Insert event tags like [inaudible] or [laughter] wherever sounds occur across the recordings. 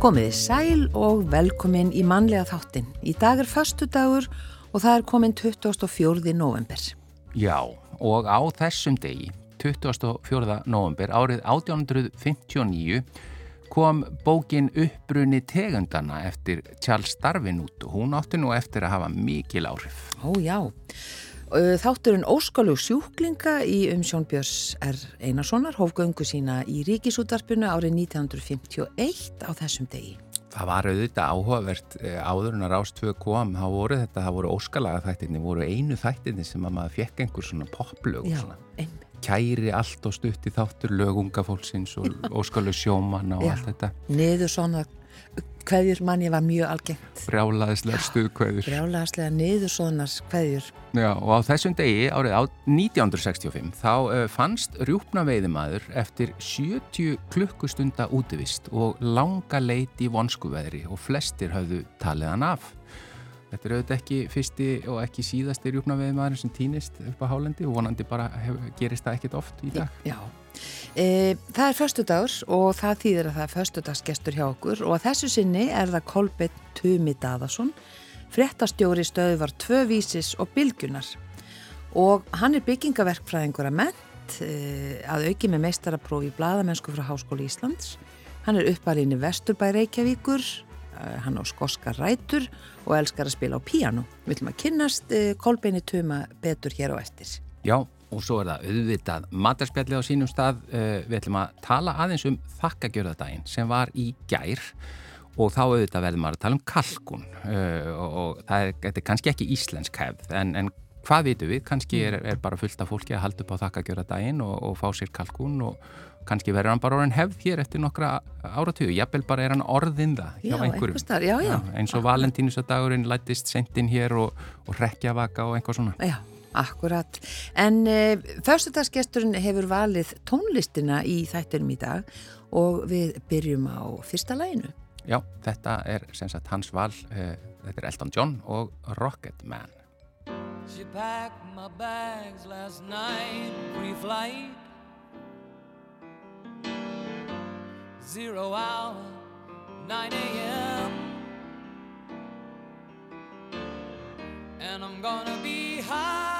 Komiði sæl og velkomin í mannlega þáttin. Í dag er fastu dagur og það er komin 24. november. Já, og á þessum degi, 24. november árið 1859 kom bókin Uppbrunni tegundana eftir Charles Darwin út og hún átti nú eftir að hafa mikil áhrif. Ó já, þátturinn Óskalug sjúklinga í umsjón Björns R. Einarssonar hófgöngu sína í ríkisútarpinu árið 1951 á þessum degi. Það var auðvitað áhugavert áður en að Rást 2 kom, þá voru þetta, það voru óskalaga þættinni, voru einu þættinni sem að maður fekk einhver svona poplög svona. einmitt. Kæri allt og stutt í þáttur lögunga fólksins og óskalu sjómanna og Já. allt þetta. Niður svona kveðjur manni var mjög algengt. Brjálaðislega stuðkveður. Brjálaðslega niður svona kveðjur. Já, og á þessum degi, árið á 1965, þá uh, fannst rjúpna veiðimaður eftir 70 klukkustunda útivist og langa leit í vonskuveðri og flestir hafðu talið hann af. Þetta er auðvitað ekki fyrsti og ekki síðasti rjúpna veiðimaður sem týnist upp á hálendi og vonandi bara hef, gerist það ekkit oft í dag. Já. E, það er föstudagur og það þýðir að það er föstudagsgestur hjá okkur og að þessu sinni er það Kolbett Tumi Daðarsson, fréttastjóri stöðvar Tvövísis og Bylgjunar og hann er byggingaverkfræðingur að ment e, að auki með meistaraprófi í bladamennsku frá Háskóli Íslands. Hann er uppalinn í Vesturbæ Reykjavíkur, e, hann á skoska rætur og elskar að spila á píanu. Við viljum að kynnast e, Kolbeini Tuma betur hér á eftir. Já, og svo er það auðvitað matarspjalli á sínum stað. Uh, við ætlum að tala aðeins um þakkagjörðadaginn sem var í gær og þá auðvitað verðum að tala um kalkun uh, og, og það er, er kannski ekki íslensk hefð en, en hvað vitum við? Kannski er, er bara fullt af fólki að halda upp á þakkagjörðadaginn og, og fá sér kalkun og kannski verður hann bara orðin hefð hér eftir nokkra áratögu. Jafnvel bara er hann orðin það hjá Já, einhverjum. staðar, já, já. eins og valentínusdagurinn lættist sendin hér og, og rekjavaka og einhvað svona. Já, akkurat. En uh, föstudagsgesturinn hefur valið tónlistina í þættinum í dag og við byrjum á fyrsta læginu. Já, þetta er sem sagt hans val, uh, þetta er Elton John og Rocket Man. She packed my bags last night, pre-flight. Zero hour, 9 a.m. And I'm gonna be high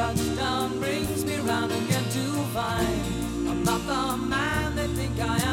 Touchdown brings me round again to find I'm not the man they think I am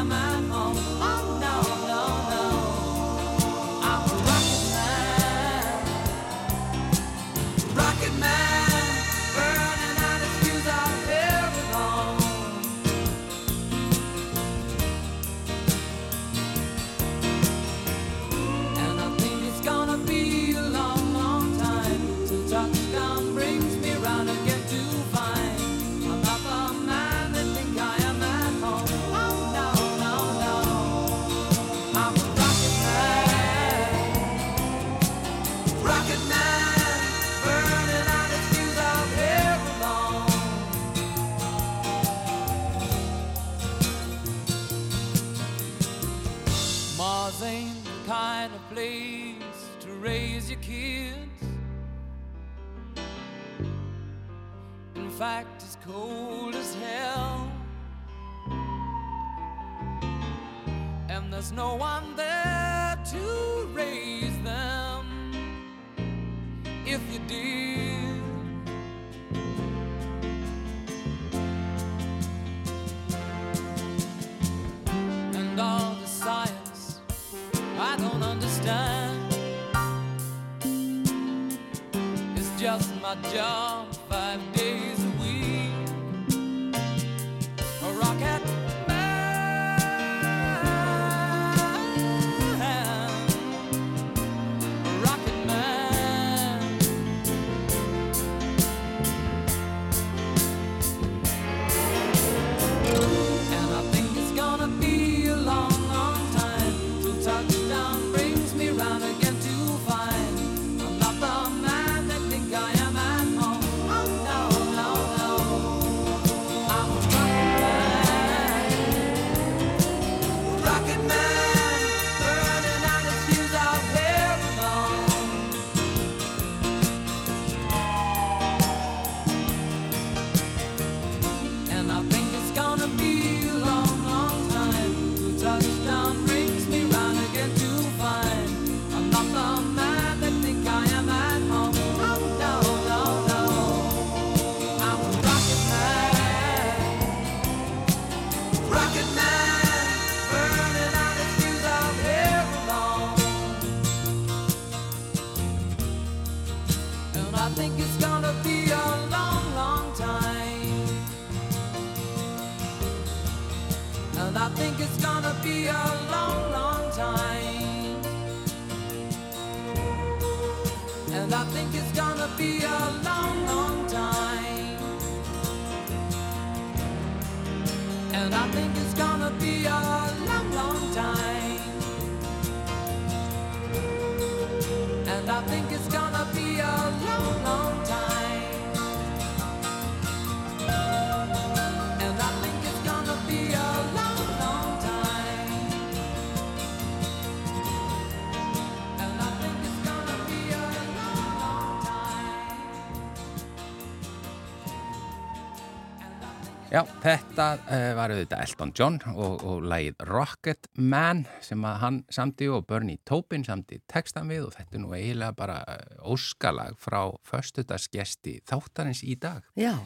Já, þetta uh, var auðvitað Elton John og, og lagið Rocket Man sem að hann samti og Bernie Taupin samti textan við og þetta er nú eiginlega bara eh, óskalag frá förstudagsgesti þáttarins í dag. Já,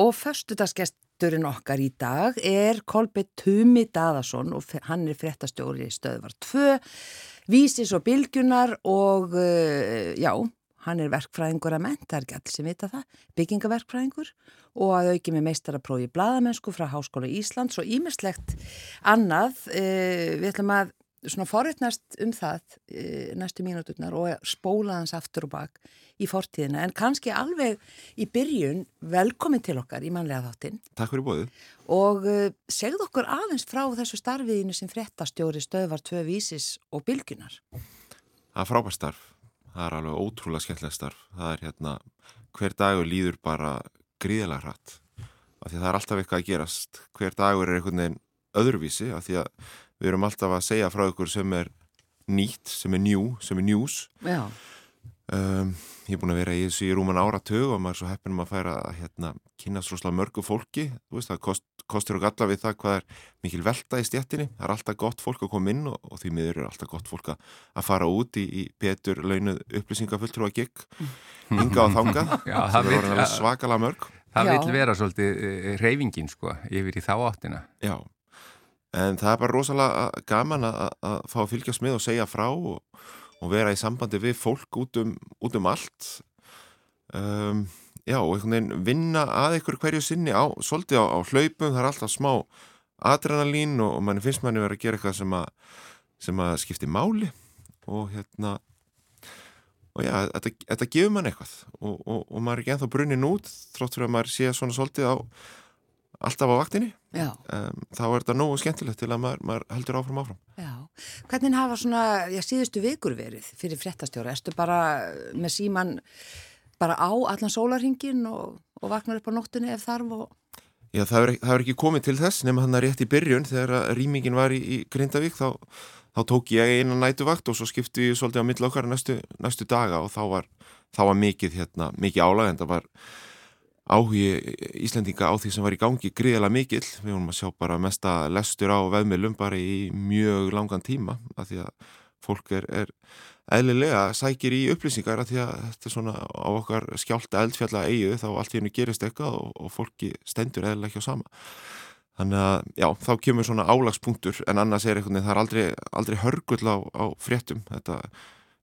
og förstudagsgesturinn okkar í dag er Kolbjörn Tumi Daðarsson og hann er fréttastjóri í stöðvar 2, vísis og bylgjunar og uh, já, hann er verkfræðingur að menn, það er ekki allir sem vita það, byggingaverkfræðingur og að auki með meistaraprófi bladamennsku frá Háskóla Íslands og ímislegt annað. Uh, við ætlum að svona forutnast um það uh, næstu mínúturnar og spóla hans aftur og bak í fortíðina en kannski alveg í byrjun velkomin til okkar í mannlega þáttinn Takk fyrir bóðið. og uh, segð okkur aðeins frá þessu starfiðinu sem fréttastjóri stöðvar tvö vísis og bylgunar. Það er frábært starf. Það er alveg ótrúlega skemmtilegt starf. Það er hérna, hver dagur líður bara gríðilega hratt. Af því að það er alltaf eitthvað að gerast. Hver dagur er einhvern veginn öðruvísi af því að við erum alltaf að segja frá ykkur sem er nýtt, sem er new, sem er news. Já, Um, ég er búin að vera í þessu í rúman áratug og maður er svo heppinum að færa að hérna, kynast rosalega mörgu fólki. Þú veist, það kost, kostur og galla við það hvað er mikil velta í stjettinni það er alltaf gott fólk að koma inn og, og því miður er alltaf gott fólk að að fara út í, í betur launuð upplýsingafulltrú að gigg hinga og þanga [laughs] er svakalega mörg. Það Já. vil vera svolítið uh, reyfingin sko yfir í þá áttina. Já, en það er bara rosalega gaman að, að fá að fylgjast með og segja frá og, og vera í sambandi við fólk út um, út um allt. Um, já, og einhvern veginn vinna að ykkur hverju sinni á, svolítið á, á hlaupum, það er alltaf smá adrenalín og, og manni finnst manni vera að gera eitthvað sem að, sem að skipti máli. Og hérna og já, þetta, þetta gefur mann eitthvað. Og, og, og maður er ekki ennþá brunnin út þrótt fyrir að maður sé svona svolítið á alltaf á vaktinni um, þá er þetta nógu skemmtilegt til að maður, maður heldur áfram áfram. já. Hvernig hafa svona, já, síðustu vikur verið fyrir fréttastjóra? Erstu bara með síman bara á allan sólarhingin og, og vaknar upp á nóttunni ef þarf og... Já, það er, það er ekki komið til þess nema hann að rétt í byrjun þegar rýmingin var í, í Grindavík þá, þá tók ég eina nætuvakt og svo skipti ég svolítið á milli okkar næstu, næstu daga og þá var, þá var mikið, hérna, mikið álag en það var áhugi Íslendinga á því sem var í gangi gríðilega mikill. Við vorum að sjá bara mesta lestur á veðmilum bara í mjög langan tíma af því að fólk er, er eðlilega sækir í upplýsingar af því að þetta er svona á okkar skjálta eldfjalla eigu þá allt í hennu gerist eitthvað og, og fólki stendur eðlilega ekki á sama. Þannig að já, þá kemur svona álagspunktur en annars er eitthvað, það er aldrei, aldrei hörgull á, á fréttum, þetta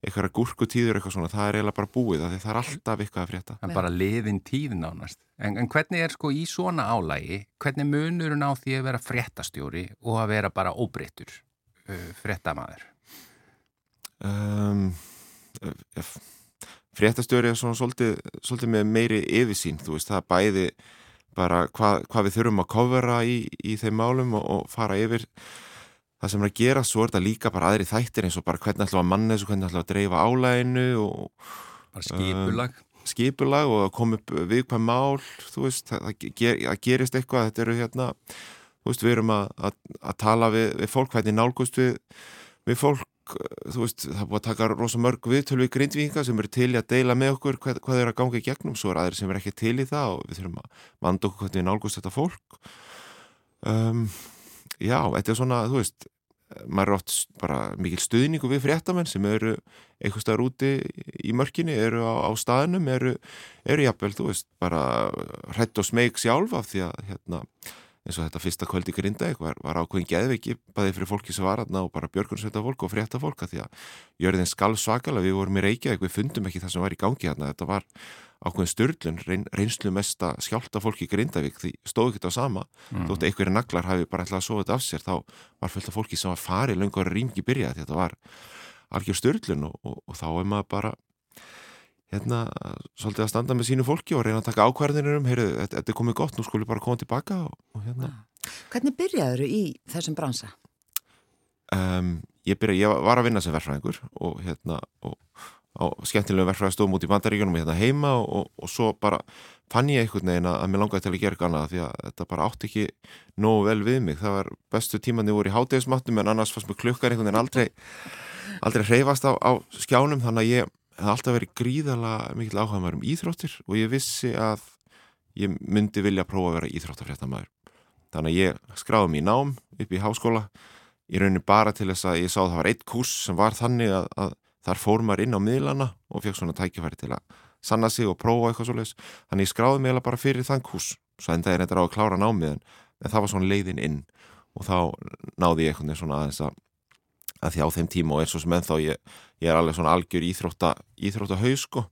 eitthvað gúrkutíður eitthvað svona, það er eiginlega bara búið það er alltaf eitthvað að frétta. Er bara liðin tíð nánast. En, en hvernig er sko í svona álægi, hvernig munurinn á því að vera fréttastjóri og að vera bara óbreyttur uh, fréttamaður? um, fréttastjóri er svona svolítið, svolítið með meiri yfirsýn, þú veist, það er bæði bara hvað, hvað við þurfum að kofera í, í þeim málum og, og fara yfir það sem er að gera, svo er þetta líka bara aðri þættir eins og bara hvernig ætlum að manna þessu, hvernig ætlum að dreifa álæginu og Bara skipulag? skipulag og að koma upp viðkvæm mál, þú veist, það, ger, það gerist eitthvað, þetta eru hérna, þú veist, við erum að, að, að tala við, við fólk, hvernig nálgust við, við fólk, þú veist, það búið að taka rosa mörg viðtöl við grindvíkinga sem eru til í að deila með okkur hvað, hvað er að ganga í gegnum, svo er aðri sem er ekki til í það og við þurfum að vanda okkur hvernig við nálgust þetta fólk. Um, já, þetta er svona, þú veist, maður er oft bara mikil stuðningu við fréttamenn sem eru eitthvað staðar úti í mörkinni, eru á, á staðinum, eru, eru jafnvel, þú veist, bara hrætt og smeg sjálf af því að hérna, eins og þetta fyrsta kvöldi grindaðik var, var ákveðin geðveiki bæði fyrir fólki sem var aðna og bara björgunsveita fólk og frétta fólk að því að jörðin skal svakalega, við vorum í Reykjavík, við fundum ekki það sem var í gangi hérna, þetta var ákveðin styrlun, reyn, reynslu mesta skjálta fólki í Grindavík, því stóð ekki þetta sama. Mm. þótt einhverju naglar hafi bara ætlað að sofa þetta af sér, þá var fullt af fólki sem var farið lengur að rýmgi byrja þetta var algjör styrlun og, og, og þá er maður bara hérna, svolítið að standa með sínu fólki og reyna að taka ákvarðinir um, heyrðu, þetta, er komið gott, nú skulum við bara koma tilbaka og, og hérna. Hvernig byrjaður þú í þessum bransa? Um, ég byrja, ég var að vinna sem verfræðingur og hérna, og á skemmtilegu verfræðastofum út í bandaríkjunum hérna heima og, og svo bara fann ég einhvern veginn að mér langaði til að gera annað því að þetta bara átti ekki nógu vel við mig, það var bestu tímandi voru í hátægismattum en annars fannst mér klukkar einhvern veginn aldrei aldrei hreyfast á, á skjánum þannig að ég hef alltaf verið gríðala mikil áhuga maður um íþróttir og ég vissi að ég myndi vilja prófa að vera íþróttafréttamaður. Þannig að ég skráði mér í nám upp í háskóla í rauninni bara til þess að ég sá að það var eitt kurs sem var þannig að, að þar fór maður inn á miðlana og fekk svona tækifæri til að sanna sig og prófa eitthvað svoleiðis. Þannig ég skráði mig bara fyrir þann kurs svo enda er þetta á að klára námið en, en það var svona leiðin inn og þá náði ég eitthvað svona aðeins að, að því á þeim tíma og eins og sem ennþá ég, ég er alveg svona algjör íþrótta íþrótta haus sko.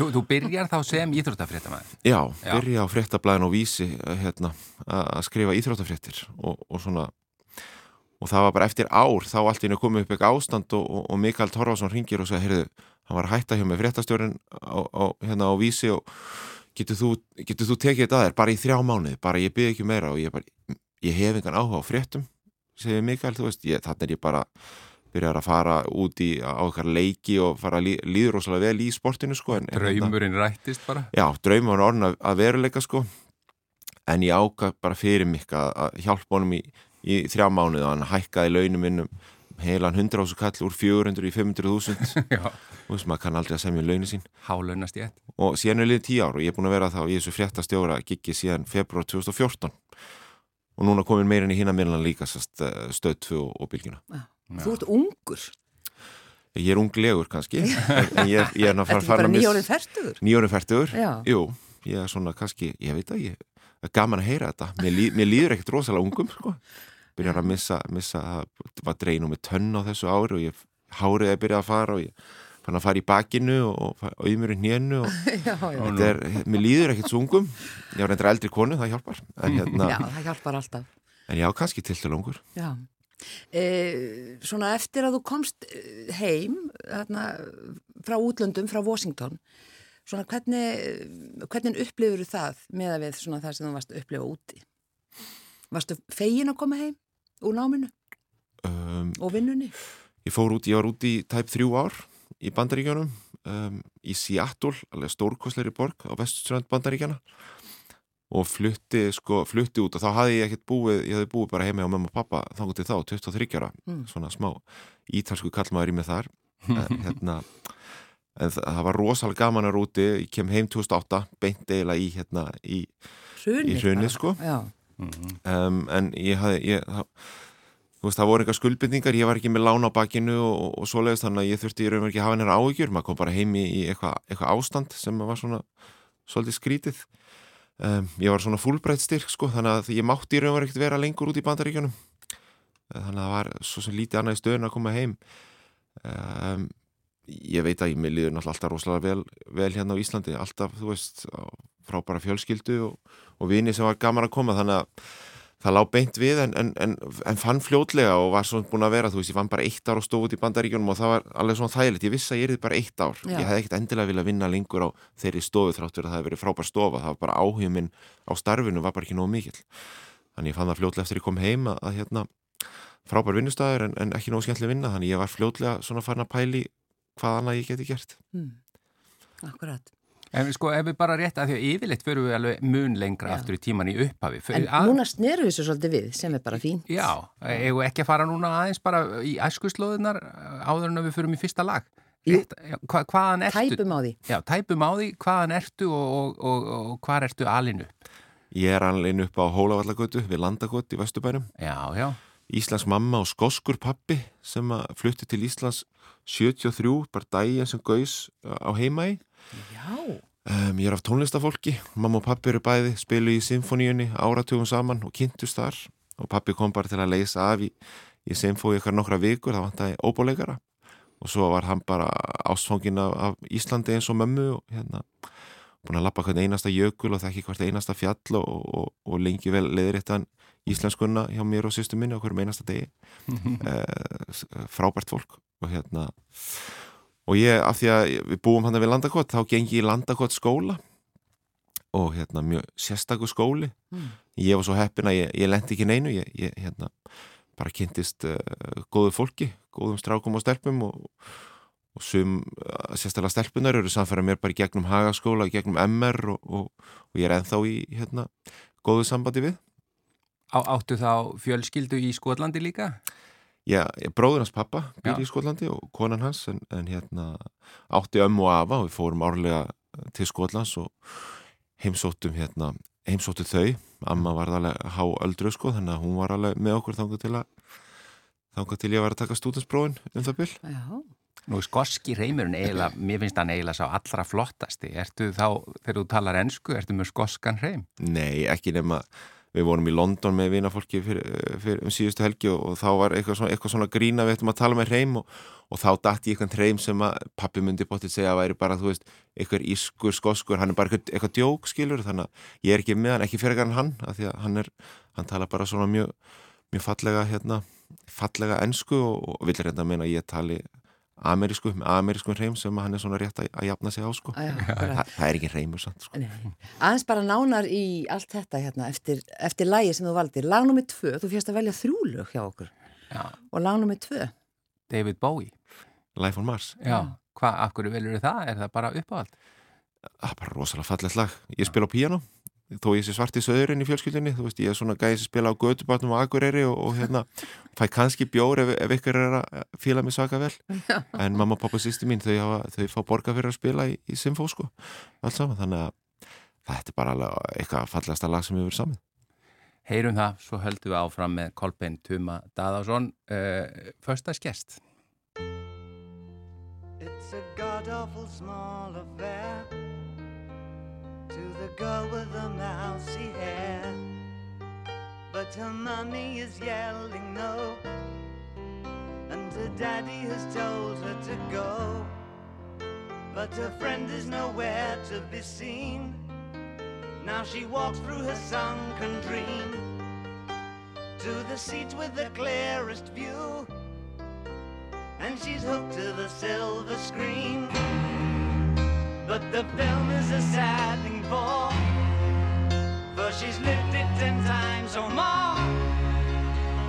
Þú, þú byrjar þá sem íþróttafréttamaður? Já, Já, byrja á fréttablaðin og vísi hérna, að skrifa íþróttafréttir og, og svona og það var bara eftir ár þá allt inn að koma upp eitthvað ástand og, og, og Mikael Torfarsson ringir og segja, heyrðu, hann var hætta hjá með fréttastjórin á, á, hérna á vísi og getur þú, getur þú tekið þetta að þér bara í þrjá mánuði, bara ég byrði ekki meira og ég, bara, ég hef engan áhuga á fréttum segir Mikael, þú veist, þannig er ég bara byrjar að fara út í ákvar leiki og fara lí, líður ósala vel í sportinu sko. En, Draumurinn rættist bara? Já, draumurinn orðin að, að veruleika sko. En ég ákvað bara fyrir mig að, að hjálpa honum í í þrjá mánuð og hann hækkaði launum minnum heilan 100 ásu kall úr 400 í 500.000 og þess að maður kann aldrei að semja launin sín. Hálunast ég og síðan er liðið 10 ár og ég er búin að vera þá í þessu fréttastjóra giggi síðan februar 2014 og núna komin meirinn í hinna minna líka eh, stöð 2 og, og bylgina ja. Þú ert ungur. Ég er unglegur kannski en ég, ég er náttúrulega að fara nýjórið færtugur jú ég er svona kannski, ég veit að ég er gaman að heyra þetta. Mér, líð, mér líður ekkert rosalega ungum sko. Byrjar að missa, missa það var dreinu með tönn á þessu ári og ég hárið að byrja að fara og ég fann að fara í bakinu og auðmurinn hénu og [laughs] já, já. Er, mér líður ekkert svungum ég var reyndar eldri konu, það hjálpar. En, [laughs] hérna, Já, það hjálpar alltaf. En já, kannski til til lungur Já. E, Svona eftir að þú komst eh, heim þarna, frá útlöndum, frá Washington svona hvernig hvernig upplifur það með að við svona það sem þú varst að upplifa úti? Varstu fegin að koma heim úr náminu? Um, og vinnunni? Ég fór út, ég var út í tæp þrjú ár í bandaríkjónum um, í Seattle, alveg stórkosleiri borg á vestströnd bandaríkjana og flutti, sko, flutti út og þá hafði ég ekkert búið, ég hafði búið bara heima á mamma og pappa þá til þá, 23 ára mm. svona smá ítalsku kallmaður í mig þar. [laughs] En, hérna, en það, það var rosalega gaman að rúti ég kem heim 2008, beint eiginlega í hérna, í hrunni, sko. Mm -hmm. um, en ég hafði ég, það, veist, það voru eitthvað skuldbindningar ég var ekki með lána á bakinu og, og svoleiðist þannig að ég þurfti í raun og ekki að hafa hennar áhugjur maður kom bara heimi í eitthvað eitthva ástand sem var svona svolítið skrítið. Um, ég var svona fullbreytt styrk sko þannig að ég mátti í raun og ekki vera lengur út í bandaríkjunum. Þannig að það var svo sem lítið annað í stöðun að koma heim. Um, ég veit að ég með liður náttúrulega alltaf rosalega vel, vel hérna á Íslandi alltaf, þú veist, frábæra fjölskyldu og, og vini sem var gaman að koma þannig að það lág beint við en, en, en, en fann fljótlega og var svona búin að vera, þú veist, ég fann bara eitt ár og stóð út í bandaríkjunum og það var alveg svona þægilegt. Ég vissi að ég erði bara eitt ár, Já. ég hef ekkert endilega viljað vinna lengur á þeirri stofu þráttur að það hef verið frábær stofa, það var bara áhugum minn á starfinu var bara ekki nógu mikil þannig ég fann það fljótlega eftir ég kom heim að, að hérna, frábær vinnustæður en ekki nógu skemmtileg vinna, þannig ég var fljótlega svona farin að pæli hvað annað ég geti gert. Mm. Akkurat En sko ef við bara rétt að því að yfirleitt fyrir við alveg mun lengra Já. aftur í tíman í upphafi. En að... núna sneru við svo svolítið við sem er bara fín Já, eigum ekki að fara núna aðeins bara í æskuslóðunar áður en við fyrir í fyrsta lag? Rétt, hva, Hvaðan ertu? Tæpum á því. Já, tæpum á því, hvaðan ertu og, og, og, og hvað ertu alinu? Ég er alinu upp á Hólavallagötu við Landagötu í Vesturbænum. Já, já. Íslands mamma og skoskur pappi sem flutti til Íslands 73, bara dægin sem gauðs uh, á heimægi Um, ég er af tónlistafólki, mamma og pappi eru bæði, spilu í symfóníunni áratugum saman og kynntust þar. Og pappi kom bara til að leysa af í, í symfói ykkar nokkra vikur, það vant að óbóleikara og svo var hann bara ástfóngin af, af Íslandi eins og mömmu og hérna búin að lappa hvern einasta jökul og þekki hvert einasta fjall og, og, og lengi vel leðir eittan íslenskunna hjá mér og sýstu minni á hverjum einasta degi. [laughs] Eh, frábært fólk og hérna og ég, af því að við búum hann við landakott, þá gengi ég í landakott skóla og hérna mjög sérstakur skóli Mm. ég var svo heppin að ég, ég lendi ekki neinu ég, ég hérna bara kynntist uh, góðu fólki, góðum strákum og stelpum og, og sum uh, sérstaklega stelpunar eru samfæra mér bara gegnum hagaskóla, gegnum MR og, og, og ég er ennþá í hérna góðu sambandi við Á, áttu þá fjölskyldu í Skotlandi líka? Já, bróður hans pappa býr Já. í Skotlandi og konan hans en, en hérna átti ömmu og afa og við fórum árlega til Skotlands og heimsóttum hérna, heimsóttu þau amma var alveg há öldru sko þannig að hún var alveg með okkur þangað til að þangað til ég var að taka stúdinsprófin um það bil Já, Nú er skoski reymurinn eiginlega, [clears throat] mér finnst hann eiginlega sá allra flottasti. Ertu þá, þegar þú talar ensku, ertu með skoskan reym? Nei, ekki nema við vorum í London með vinafólki um síðustu helgi og, og þá var eitthvað svona, eitthvað svona grína við ættum að tala með hreim og, og þá dætti ég eitthvað hreim sem að pappi myndi bóttið segja að væri bara, þú veist, eitthvað ískur, skoskur, hann er bara eitthvað, eitthvað djók, skilur, þannig að ég er ekki með hann, ekki fyrir hann, af því að hann er, hann tala bara svona mjög, mjög fallega, hérna, fallega ensku og, og vil reynda að meina að ég tali amerísku, með amerískum hreim sem að hann er svona rétt að, að jafna sig á, sko. já, Þa, það er ekki hreimur, sant, sko. Aðeins bara nánar í allt þetta hérna eftir, eftir lægi sem þú valdir. Lag nummið tvö, þú fjast að velja þrjú lög hjá okkur. Já. Og lag nummið tvö. David Bowie? Life on Mars. Já. Hvað, af hverju velur það? Er það bara uppáhald? Það er bara rosalega fallegt lag. Ég spila á píano, þó ég sé svarti söðurinn í fjölskyldinni, þú veist, ég er svona gæði sem spila á gödubatnum og akureyri og, og hérna fæ kannski bjór ef, ef ykkur er að fíla mig svaka vel. En mamma, pappa og sýsti mín, þau, hafa, þau fá borga fyrir að spila í, í symfó, sko. Allt saman, þannig að þetta er bara alveg eitthvað fallegasta lag sem við verðum saman. Heyrum það, svo höldum við áfram með Kolbein Tuma Daðásson. Uh, Fösta skest. It's a god awful small affair girl with the mousy hair. But her mummy is yelling no, and her daddy has told her to go. But her friend is nowhere to be seen. Now she walks through her sunken dream to the seat with the clearest view and she's hooked to the silver screen. But the film is a sad thing for, for she's lived it ten times or more.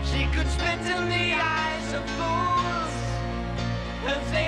She could spit in the eyes of fools if they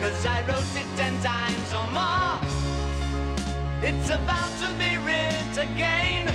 cause I wrote it ten times or more. It's about to be written again,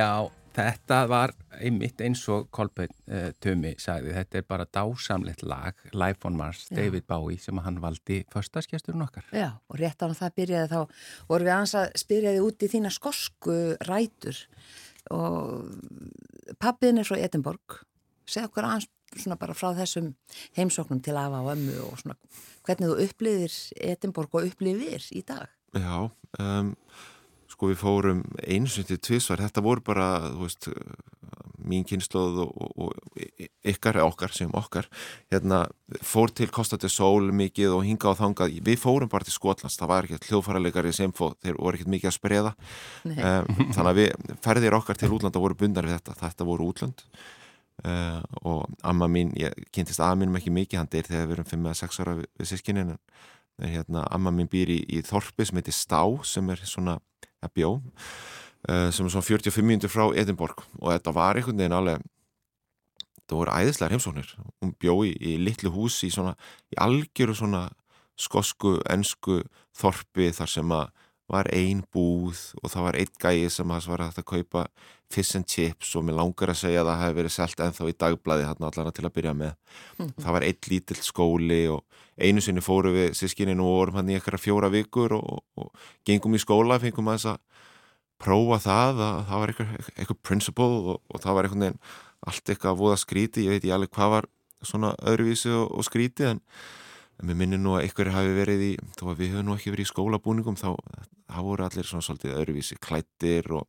Já, þetta var einmitt eins og Kolbeinn uh, Tumi sagði, þetta er bara dásamlegt lag, Life on Mars, Já. David Bowie sem hann valdi förstaskesturinn okkar. Já, og rétt á hann það byrjaði þá vorum við aðeins að spyrjaði út í þína skosku rætur og pappiðin er frá Edinborg segð okkur aðeins svona bara frá þessum heimsóknum til afa og ömmu og svona hvernig þú upplifir Edinborg og upplifir í dag Já, um, sko við fórum til tvisvar, þetta voru bara, veist, mín kynnslóð og, og, og ykkar, okkar sem okkar, hérna fór til Costa del Sol mikið og hinga á þangað, við fórum bara til Skotlands, það var ekki hljóðfæralegari sem fóð, þeir voru ekkert mikið að spreða, um, þannig að við ferðir okkar til útlanda voru bundar við þetta, þetta voru útland uh, og amma mín, ég kynntist að mínum ekki mikið, hann deyr þegar við erum 5-6 ára við, við sískinin en en hérna, amma mín býr í, í Þorpi sem heitir Stá sem er svona að bjó uh, sem er svona 45 mínútur frá Edinborg. Og þetta var einhvern veginn alveg það voru æðislegar heimsóknir. Hún bjó í, í litlu hús í svona í algjöru svona skosku, ensku þorpi þar sem að var ein búð og það var eitt gæi sem að var hægt að kaupa fish and chips og mér langar að segja að það hefði verið selt ennþá í dagblæði hann allan til að byrja með. Það var eitt lítill skóli og einu sinni fóru við sískininu og vorum hann í eitthvað fjóra vikur og, og gengum í skóla, fengum að þess að prófa það, að það var eitthvað, eitthvað principle og, og það var einhvern veginn allt eitthvað að voða skríti, ég veit ég alveg hvað var svona öðruvísi og, og skríti en, en mér minnir nú að einhverju hafi verið í, þó að við höfum nú ekki verið í skólabúningum þá, þá voru allir svona svolítið öðruvísi klættir og,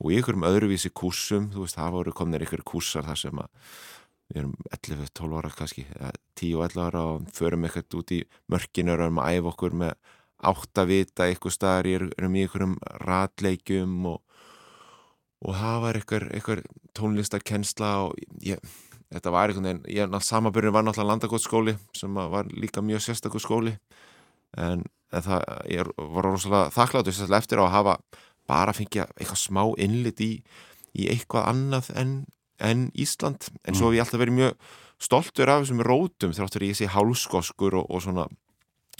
og í einhverjum öðruvísi kúsum, þú veist, það voru komnir einhverju kúsar þar sem að við erum 11-12 ára kannski, 10-11 ára og förum eitthvað út í mörkinu og erum að æfa okkur með átt að vita eitthvað staðar, erum í einhverjum ratleikjum og, og það var einhver, einhver tónlistarkensla og ég, þetta var einhvern veginn, ég, samaburinn var náttúrulega landagótsskóli sem var líka mjög sérstakur skóli en, en það, ég var rosalega sérstaklega eftir að hafa bara fengið eitthvað smá innlit í, í eitthvað annað en en Ísland, en svo hef ég alltaf verið mjög stoltur af þessum rótum þráttur ég sé hálskoskur og, og svona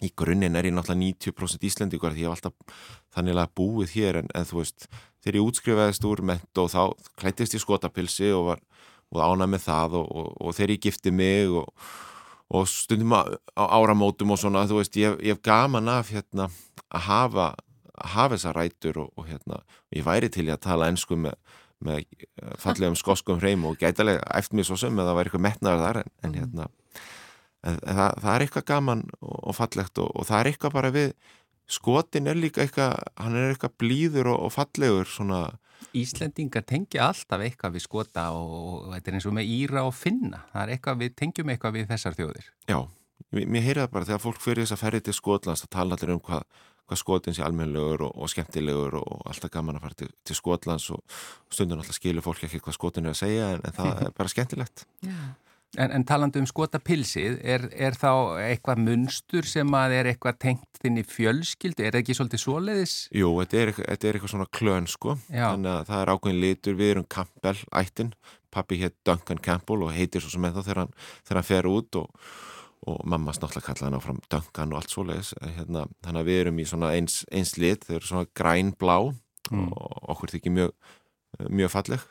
í grunninn er ég náttúrulega 90% Íslendingur því ég hef alltaf þannig búið hér. En, en þú veist, þegar ég útskrifaðist úr ment og þá klættist ég skotapilsi og var ánað með það og, og, og þegar ég gifti mig og stundum á, á áramótum og svona, þú veist, ég hef gaman af hérna að hafa að hafa þessa rætur og hérna ég væri til að tala ennsku með með fallegum skoskum hreim og gætilega eftir mig svo sem að það væri eitthvað metnaður þar en, en hérna en, það, það er eitthvað gaman og, og fallegt og, og það er eitthvað bara við skotin er líka eitthvað hann er eitthvað blíður og, og fallegur svona Íslendingar tengja alltaf eitthvað við skota og, og þetta er eins og með íra og finna það er eitthvað, við tengjum eitthvað við þessar þjóðir. Já, mér, mér heyrði það bara þegar fólk fyrir þess að ferði til Skotlands að tala allir um hvað hvað skotin sé almennilegur og, og skemmtilegur og alltaf gaman að fara til, til Skotlands og stundum alltaf skilur fólk ekki hvað skotin er að segja en, en það er bara skemmtilegt En, en talandi um skotapilsið, er, er þá eitthvað munstur sem að er eitthvað tengt þinn í fjölskyldu? Er það ekki svolítið svoleiðis? Jú, þetta er, þetta er eitthvað svona klön sko, Já. þannig að það er ákveðin litur, við erum Campbell ættin, pappi hétt Duncan Campbell og heitir svo sem ennþá þegar hann, þegar hann fer út og, og mamma snáttlega kallaði hann áfram Duncan og allt svoleiðis, hérna, þannig að við erum í svona eins, eins lit, þau eru svona grænblá Mm. og okkur þykir mjög, mjög falleg.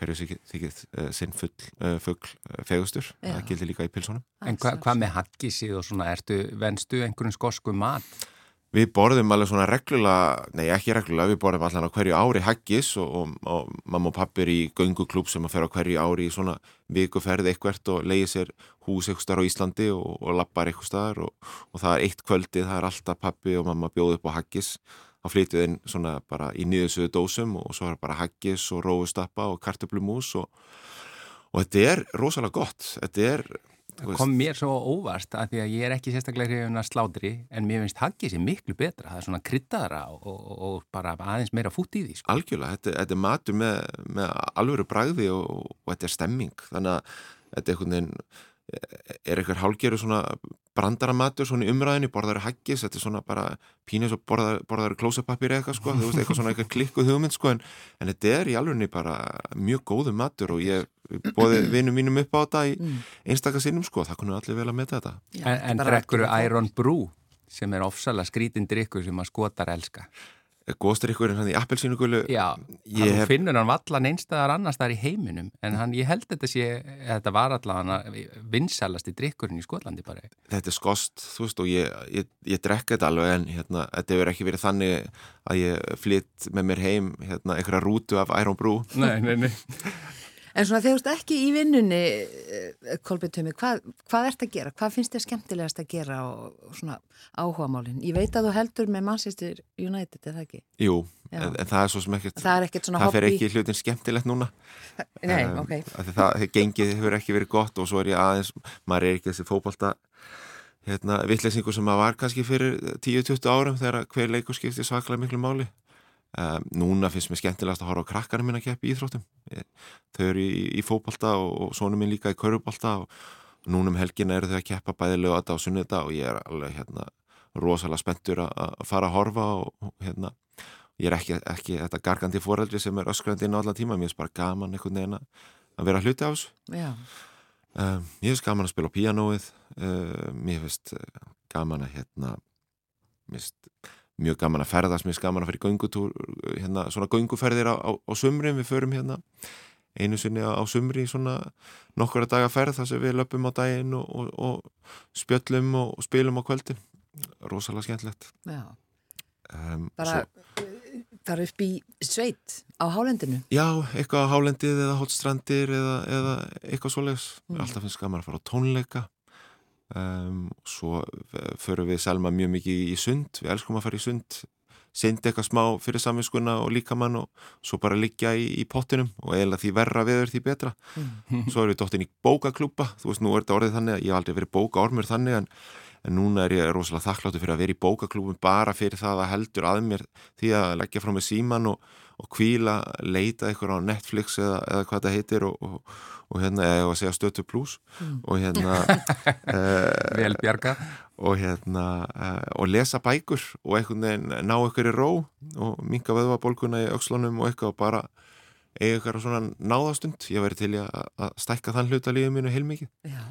Hverju þykir, þykir uh, sinn full, uh, fuggl uh, fegustur, það gildir líka í pilsunum. En hva, hvað með haggísið og svona, ertu, venstu einhverjum skosku mat? Við borðum alveg svona reglulega, nei ekki reglulega, við borðum allan á hverju ári haggis og, og, og mamma og pappi er í gönguklúb sem að fer á hverju ári í svona vikuferði eitthvert og leiði sér hús eitthvað starf á Íslandi og, og lappar eitthvað starf og, það er eitt kvöldið, það er alltaf pappi og mamma bjóð upp á haggis. Þá flytjuð inn svona bara í nýðusuðu dósum og svo er bara haggis og róustappa og kartöflumús og, og þetta er rosalega gott, þetta er Það kom mér svo óvart að því að ég er ekki sérstaklega hrifun að slátri en mér finnst haggið sér miklu betra, það er svona kryttaðara og, og, og bara aðeins meira fút í því. Sko. Algjörlega, þetta, þetta er matur með, með alvöru bragði og, og þetta er stemming, þannig að þetta er einhvern veginn, er eitthvað hálgeru svona brandaramatur svona í umræðinni, borðaður haggis, þetta er svona bara pínus og borðaður, borðaður klósapapir eitthvað sko, þú veist, eitthvað svona eitthvað klikkuð hugmynd sko, en, en þetta er í alvegni bara mjög góðu matur og ég bóði [clears throat] vinum mínum upp á þetta í Mm. einstakar sinnum sko, það kunnu allir vel að meta þetta. Já, En, en drekkur Iron Brew sem er ofsalega skrítin drikkur sem að skotar elska. Góðstur ykkur en hann í appelsínugulu, Já, hann hef- finnur hann vallan einstæðar annars þar í heiminum en hann, ég held þetta sé, þetta var allavega vinsælasti drikkurinn í Skotlandi bara. þetta er skost, þú veist, og ég, ég, ég drekka þetta alveg en hérna, þetta hefur ekki verið þannig að ég flytt með mér heim hérna, einhverja rútu af Iron Brew. Nei, nei, nei. [laughs] En svona þegar þú ert ekki í vinnunni, Kolbjörn Tumi, hvað, hvað ert að gera? Hvað finnst þér skemmtilegast að gera og, svona áhugamálinn? Ég veit að þú heldur með Manchester United, er það ekki? Jú, en, en það er svo sem ekkert, Það er ekkert það fer ekki hlutin skemmtilegt núna. Nei, Um, ok. Það, það gengið hefur ekki verið gott og svo er ég aðeins, maður er ekki þessi fótbolta hérna, vittlesingu sem maður var kannski fyrir 10-20 árum þegar hver leikur skipti svaklega miklu máli. Um, núna finnst mér skemmtilegast að horfa á krakkarinn minn að keppa í íþróttum. Ég, þau eru í, í fótbolta og, og sonum minn líka í körubolta og núna um helgina eru þau að keppa bæði lögata og sunnita og ég er alveg hérna rosalega spenntur að fara að horfa og, hérna ég er ekki, ekki þetta gargandi foreldri sem er öskrandi inn á allan tíma, mér finnst bara gaman einhvern veginn að vera hluti á þessu. Um, mér finnst gaman að spila á píanóið. Uh, mér finnst uh, gaman að hérna mér finnst mjög gaman að ferðast, finnst gaman að göngutúr hérna svona gönguferðir á, á, á sumrin við förum hérna einu sinni á, á sumri svona nokkura daga ferð þar sem við löpum á daginn og, og, og spjöllum og, og spilum á kvöldin rosalega skemmtilegt já. um, Bara þar upp í sveit á hálendinu. Já, eitthvað á hálendið eða hólstrandir eða, eða eitthvað svoleiðis. Mm. Alltaf finnst gaman að fara á tónleika. Um, svo förum við Selma mjög mikið í sund. Við elskum að fara í sund. Sendi eitthvað smá fyrir saminskuna og líkamann og svo bara liggja í, í pottinum og eiginlega því verra veður því betra. Svo erum við dóttin í bókaklúpa. Þú veist, nú er þetta orðið þannig að ég hef aldrei verið bókaormur þannig en, en núna er ég rosalega þakkláttu fyrir að vera í bókaklúpum bara fyrir það að heldur að mér því að leggja frá mig síman og, og kvíla, leita eitthvað á Netflix eða, eða hvað það heitir og, og, og hérna, eða segja stötu plus og hérna uh, [laughs] Vel bjarga. og hérna uh, og lesa bækur og veginn ná ykkur í ró og minka vöðvabólguna í aukslunum og eitthvað og bara eiga ykkur svona náðastund ég væri til að, að stækka þann hluta lífið mínu heilmikið Já.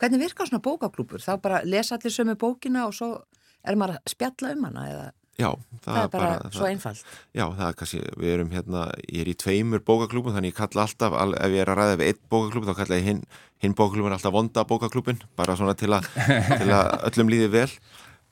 Hvernig virkar svona bókaklúpur? Þá bara lesa allir sömu bókina og svo er maður að spjalla um hana eða Já, það, er bara, svo það, einfalt. Já, það er kannski, við erum hérna, ég er í tveimur bókaklúbum þannig ég kalla alltaf, al- ef ég er að ræða við einn bókaklúb þá kalla ég hinn, hinn bókaklúbun alltaf vonda bókaklúbin, bara svona [laughs] til að öllum líði vel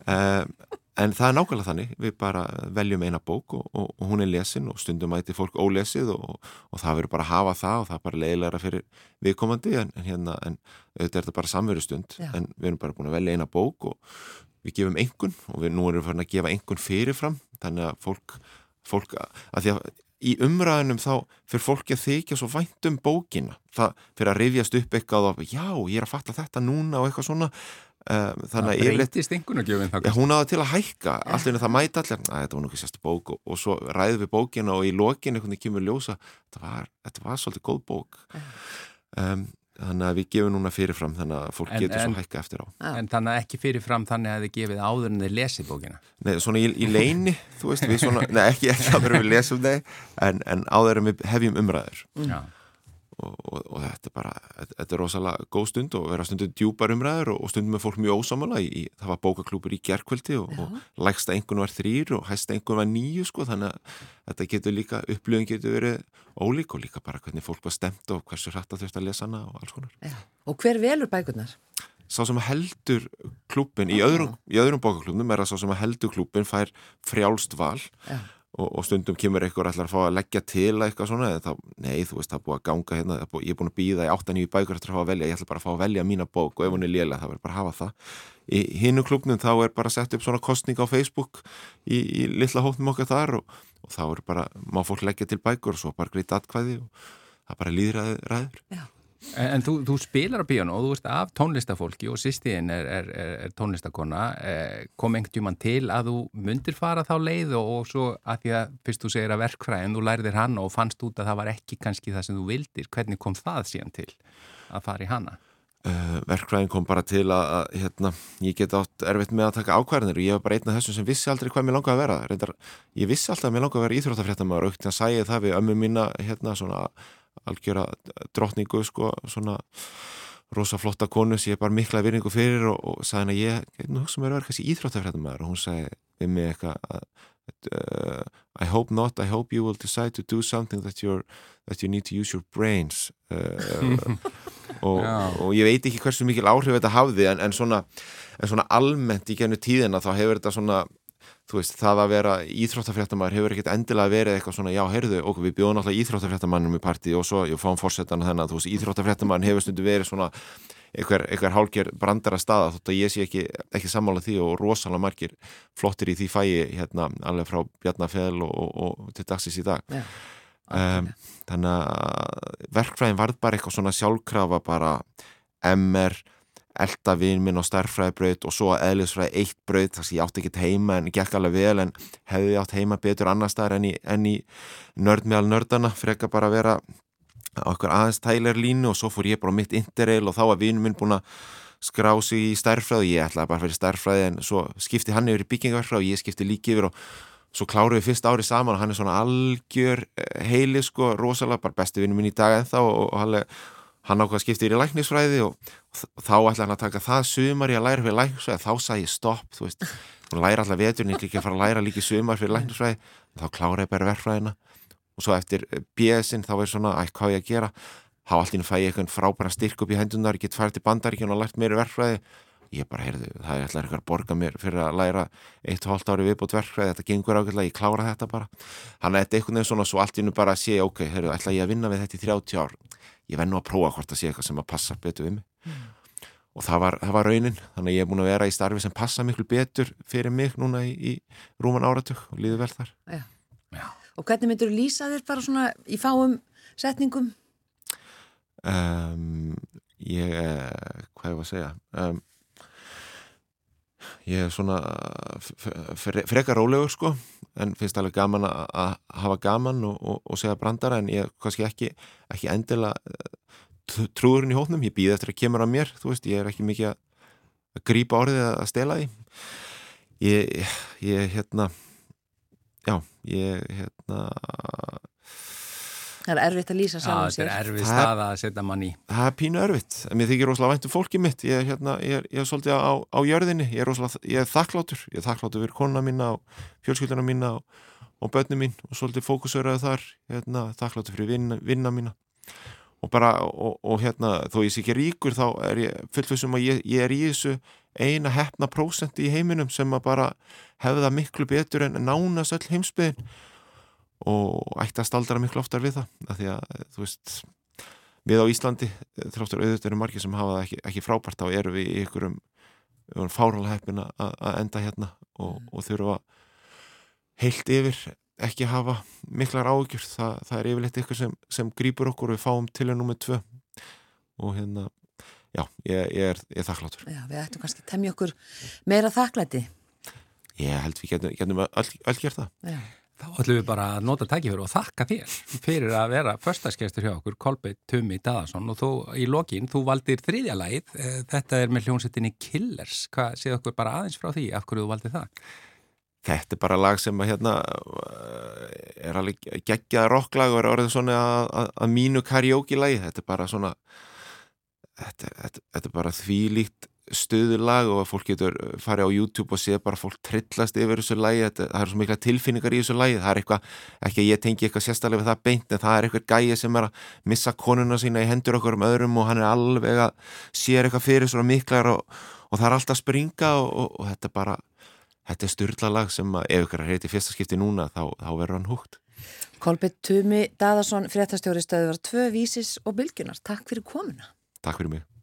um, en það er nákvæmlega þannig. Við bara veljum eina bók og, og, og hún er lesin og stundum mæti fólk ólesið og, og það verður bara að hafa það og það er bara leiðilegra fyrir viðkomandi en, en hérna, en auðvitað er þetta bara samverustund. Já. en við erum bara búin að velja eina bók og við gefum engun og við nú erum við farin að gefa engun fyrirfram. Þannig að fólk, fólk að því að í umræðinum þá fyrir fólki að þykja svo vænt um bókina það fyrir að rifjast upp eitthvað og já, ég er að fatta þetta núna og eitthvað svona um, þannig að yfirleitt. Já, hún áða til að hækka, allt inni það mæta allir, að þetta var nú ekki sérstu bók og, og svo ræðum við bókina og í lokin einhvern veginn kemur ljósa, þetta var, þetta var svolítið góð bók. Um, þannig að við gefum núna fyrirfram þannig að fólk En- getur en- svo hækka eftir á. En þannig að ekki fyrirfram þannig að þið gefið áður en þið lesið bókina. Nei, svona í, í leini, þú veist, við svona, nei, ekki, ekki áður en við lesum þeir, en, en áður en við hefjum umræður. Já. Og, og, og þetta er bara, þetta, er rosalega góð stund og vera stundum djúpar umræður og, og stundum er fólk mjög í, það var bókaklúpur í gerkvöldi og, og lægsta einhvern var þrýr og hæsta einhvern var nýju sko, þannig að þetta getur líka, upplöfum getur verið ólík og líka bara hvernig fólk var stemt og hversu hrætt að þurft að lesa hana og alls konar. Já. Og hver velur bækurnar? sá sem heldur klúbin í öðrum, í öðrum bókaklúbnum er að sá sem heldur klúbin fær frjálst val Já. Og, og stundum kemur einhver ætlar að fá að leggja til eitthvað svona eða þá, nei, þú veist, það er búið að ganga hérna, það er búið, ég er búin að býða í 8-9 bækur eftir að fá að velja, ég ætla bara að fá að velja mína bók og ef hún er lélega, það verður bara að hafa það. Í hinnu klubnum þá er bara sett upp svona kostning á Facebook í, í litla hóttum okkar þar og, og þá er bara, má fólk leggja til bækur og svo bara greit atkvæði og það bara líður ræður En, en þú, þú spilar á piano og þú veist af tónlistafólki og sýstiðin er, er, er, tónlistakona eh, kom einhvern tíman til að þú myndir fara þá leið og, og svo að því að fyrst þú segir að verkfræðin, þú lærðir hana og fannst út að það var ekki kannski það sem þú vildir hvernig kom það síðan til að fara í hana? Uh, verkfræðin kom bara til að, að hérna, ég get átt erfitt með að taka ákvarðinir og ég var bara einn af þessum sem vissi aldrei hvað mér langaði að vera Reyndar, ég vissi alltaf að mér langaði að vera íþróttafréttamaður og þannig að sæði það við ömmu mína hérna svona algjöra drottningu sko svona rosa flotta konu sem ég bara mikla virðingu fyrir og, og sagði henni að ég nú hugsa mér að vera kannski íþróttafréttamaður og hún sagði við mig eitthvað uh, I hope not, I hope you will decide to do something that, that you need to use your brains uh, og, [laughs] og ég veit ekki hversu mikil áhrif þetta hafði en, en, svona, en svona almennt í gennu tíðina þá hefur þetta svona þú veist, það að vera íþróttafréttamæður hefur ekkert endilega verið eitthvað svona, já, heyrðu, okkur við bjóðum alltaf íþróttafréttamænum í partí og svo, ég fáum fórsetan þennan, þú veist, íþróttafréttamæn hefur stundu verið svona einhver, einhver hálgjör brandara staða þótt að ég sé ekki, ekki sammála því og rosalega margir flottir í því fæi hérna, alveg frá Bjarnafjell og, og, og til dagsins í dag. Já, um, þannig að verkfræðin varð bara eitthvað svona sjálfkrafa bara MR elda vinn minn á starffræðibraut og svo eðlisfræði eitt braut þar sem ég átti ekki heima en gekk alveg vel en hefði átt heima betur annar staðar en í, en í nörd meðal nördana freka bara að vera okkur aðeins tælar línu og svo fór ég bara mitt interrail og þá var vinn minn búin að skrá sig í starffræði og ég ætlaði bara að fyrir starffræði en svo skipti hann yfir í byggingarfræði og ég skipti líki yfir og svo kláruðu við fyrst árið saman og hann er svona algjör heili sko, rosalega, bara besti vinnu minn í dag ennþá og, og hann, hann ákvað skiptið í læknisfræði og, og þá ætlaði hann að taka það sumar í að læra fyrir læknisfræði, þá sagði ég stopp, þú veist, hún læra alltaf veturinn, ekki að fara að læra líki sumar fyrir læknisfræði, þá kláraði bara verfræðina og svo eftir BS-in þá er svona, æg, hvað ég að gera, þá alltaf fæ ég eitthvað frábæra styrk upp í hendunar, ég get farið til bandaríkjun og lært meiri verfræði ég bara, heyrðu, það er alltaf eitthvað að borga mér fyrir að læra eitt og hálft ári viðbútt verkfræði, þetta gengur ákveðlega, ég klára þetta bara þannig að þetta er einhvern veginn svona svo allt innu bara að sé, ok, heyrðu, ætla ég að vinna við þetta í 30 ár ég venn nú að prófa hvort að sé eitthvað sem að passa betur við mig mm. og það var, það var raunin, þannig að ég er búin að vera í starfi sem passa miklu betur fyrir mig núna í, í rúman áratug og líður vel þar Já. Já. Og hvernig myndur þú lýsa þér bara svona í fáum setningum? Um, ég, hvað ég var að segja um, ég er svona frekar rólegur sko en finnst alveg gaman að hafa gaman og, og, og segja brandara en ég kannski ekki, ekki endilega trúurinn í hóknum, ég býð eftir að kemur að mér, þú veist, ég er ekki mikið að grípa orðið að stela því. Ég, ég hérna já, ég hérna Það er erfitt að lýsa saman sér. Það er erfitt stað að setja mann í. Það er pínu erfitt. En mér þykir rosalega vænt um fólkið mitt. Ég er, hérna, ég er, ég er svolítið á, á jörðinni. Ég er, rosalega, ég er þakklátur. Ég er þakklátur fyrir konuna mína og fjölskylduna mína og, og börnum mín og svolítið fókusöraði þar. Hérna, þakklátur fyrir vinna, vinna mína. Og bara, og, og hérna, þó ég sé ekki ríkur, þá er ég fullfessum að ég, ég er í þessu eina hefna prósenti í heiminum sem að bara hefða miklu betur en nánast öll heimsbyðin og ætti að staldra miklu oftar við það af því að, þú veist við á Íslandi, þráttur auðvitað eru margir sem hafa það ekki, ekki frábært þá eru við í ykkurum fáralega heppin að enda hérna og, og þurfa heilt yfir ekki hafa miklar ágjur það, það er yfirleitt ykkur sem, sem grýpur okkur og við fáum til að nummið tvö og hérna, já, ég, ég er, er þakklátur. Já, við ættum kannski að temja okkur meira þakklæti. Ég held við getum, getum öll, öll gert það. Já. Þá ætlum við bara að nota tækifur og þakka þér fyrir að vera förstaskestur hjá okkur, Kolbeitt Tumi Daðarsson og þú í lokin, þú valdir þriðja lagið, þetta er með hljónsettinni Killers, hvað séð okkur bara aðeins frá því, af hverju þú valdir það? Þetta er bara lag sem að hérna er alveg geggjað rocklag og er orðið svona að, að, að mínu karaoke lagi, þetta er bara svona þetta, þetta, þetta er bara þvílíkt stuðulag og að fólk getur farið á YouTube og séð bara fólk trillast yfir þessu þetta, það er svo mikla tilfinningar í þessu lagi, það er eitthvað, ekki að ég tengi eitthvað sérstaklega við það beint, en það er eitthvað gæi sem er að missa konuna sína í hendur okkur um öðrum og hann er alveg að sér eitthvað fyrir svona miklar og, og það er alltaf að springa og, og, og þetta er bara þetta er styrla lag sem að ef ykkur er heiti fyrsta skipti núna þá, þá verður hann húgt Kolbett Tumi Daðarsson, fréttastjóri stöðuvar tvö vísis og bylgjunar. Takk fyrir komuna. Takk fyrir mig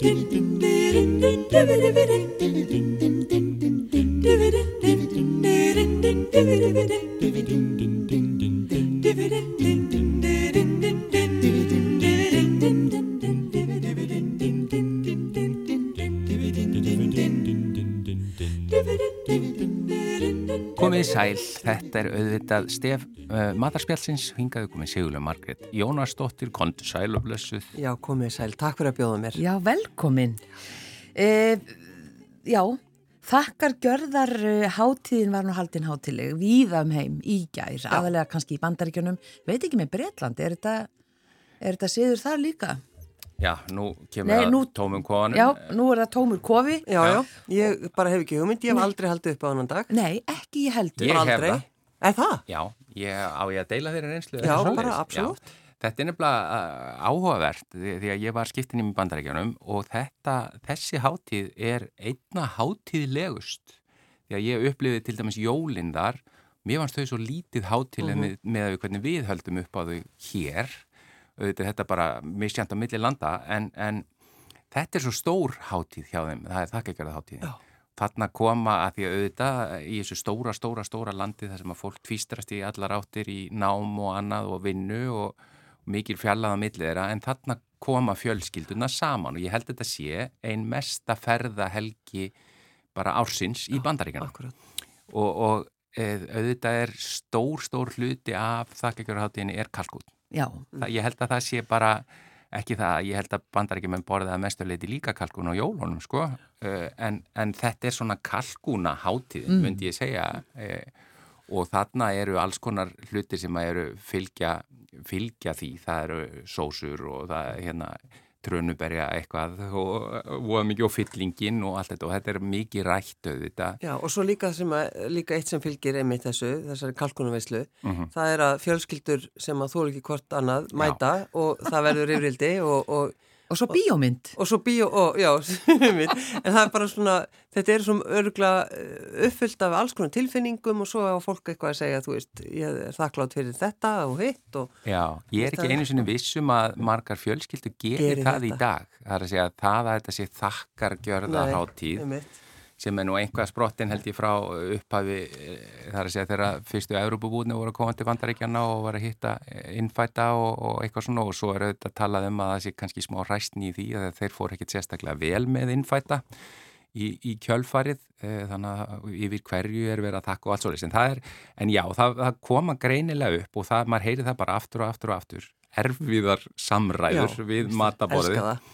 Komið sæl, þetta er auðvitað stef uh, matarspjálsins, hingaðu komið Sigurlega Margrét Jónasdóttir, kontu sæl og blessuð. Já, komið sæl. Takk fyrir að bjóða mér. Já, velkomin. E, já, þakkar gjörðar eh, hátíðin var nú haldin hátileg, víða um heim, í gær, aðalega kannski í bandaríkjunum, veit ekki með Breitlandi, er þetta, er þetta siður þar líka? Já, nú kemur Nei, það nú- tómum konum. Já, nú er það tómur kofi. Já, já, ég bara hef ekki hugmynd, ég hef aldrei haldið upp á annan dag. Nei, ekki ég heldur. Ég Bara hef aldrei. það. Er það? Já, ég, á ég að deila þeirra reynslu? Já, bara absolutt. Þetta er nefnilega uh, áhugavert því, að ég var skiptin í bandarækjanum og þetta, þessi hátíð er einna hátíðlegust. Því að ég upplifið til dæmis jólinn þar, mér fannst þau svo lítið hátíðleg með, með að við hvernig við höldum upp á þau hér. Auðvitað er þetta bara misjant á milli landa en, en þetta er svo stór hátíð hjá þeim, það er þakkagjörða hátíð. Já. Þarna koma að því að auðvitað í þessu stóra, stóra, stóra landi þar sem að fólk tvístrast í allar áttir í nám og annað og vinnu og, mikil fjallað á millið þeirra en þarna koma fjölskylduna saman og ég held að þetta sé ein mesta ferðahelgi bara ársins í bandaríkana Akkurat. og, og eð, auðvitað er stór, stór hluti af þakkagjörðaháttíðinni er kalkút. Já, Það, ég held að það sé bara ekki það, ég held að bandaríkjumenn borða að mestuleiti líka kalkún á jólunum sko, uh, en, en þetta er svona kalkúna hátíðin, myndi ég segja. Uh, og þarna eru alls konar hlutir sem að eru fylgja, fylgja því, það eru sósur og það er hérna trönuberja eitthvað og, og mikið og fyllingin og allt þetta og þetta er mikið rættu þetta. Já, og svo líka, sem að, líka eitt sem fylgir einmitt þessu, þessari kalkunarveislu, Mhm. það er að fjölskyldur sem að þú ekki hvort annað mæta og það verður yfirildi og, og, og svo bíómynd. og svo bíó, og, já, [laughs] einmitt, en það er bara svona, þetta er svona örgla uppfyllt af alls konar tilfinningum og svo á fólk eitthvað að segja, þú veist, ég er þakklátt fyrir þetta og hitt og Já, ég er ekki einu sinni vissum að margar fjölskyldu gerir Geri það í þetta. dag. Það er að segja að það að þetta sé þakkargjörða Nei, hátíð einmitt. Sem er nú einhvað sprottin held ég frá upphafi, eh, það er að segja þegar fyrstu Európubúðinu voru að koma til vandaríkjana og var að hitta eh, innfætta og, og eitthvað svona. Og svo er auðvitað að tala um að það sé kannski smá ræstni í því að þeir fór ekkit sérstaklega vel með innfætta í, í kjölfarið eh, þannig að yfir hverju er verið að þakka og allt svolítið en það er, en já, það, það koma greinilega upp og það, maður heyri það bara aftur og aftur og aftur. Erfiðar samræður Já, við það.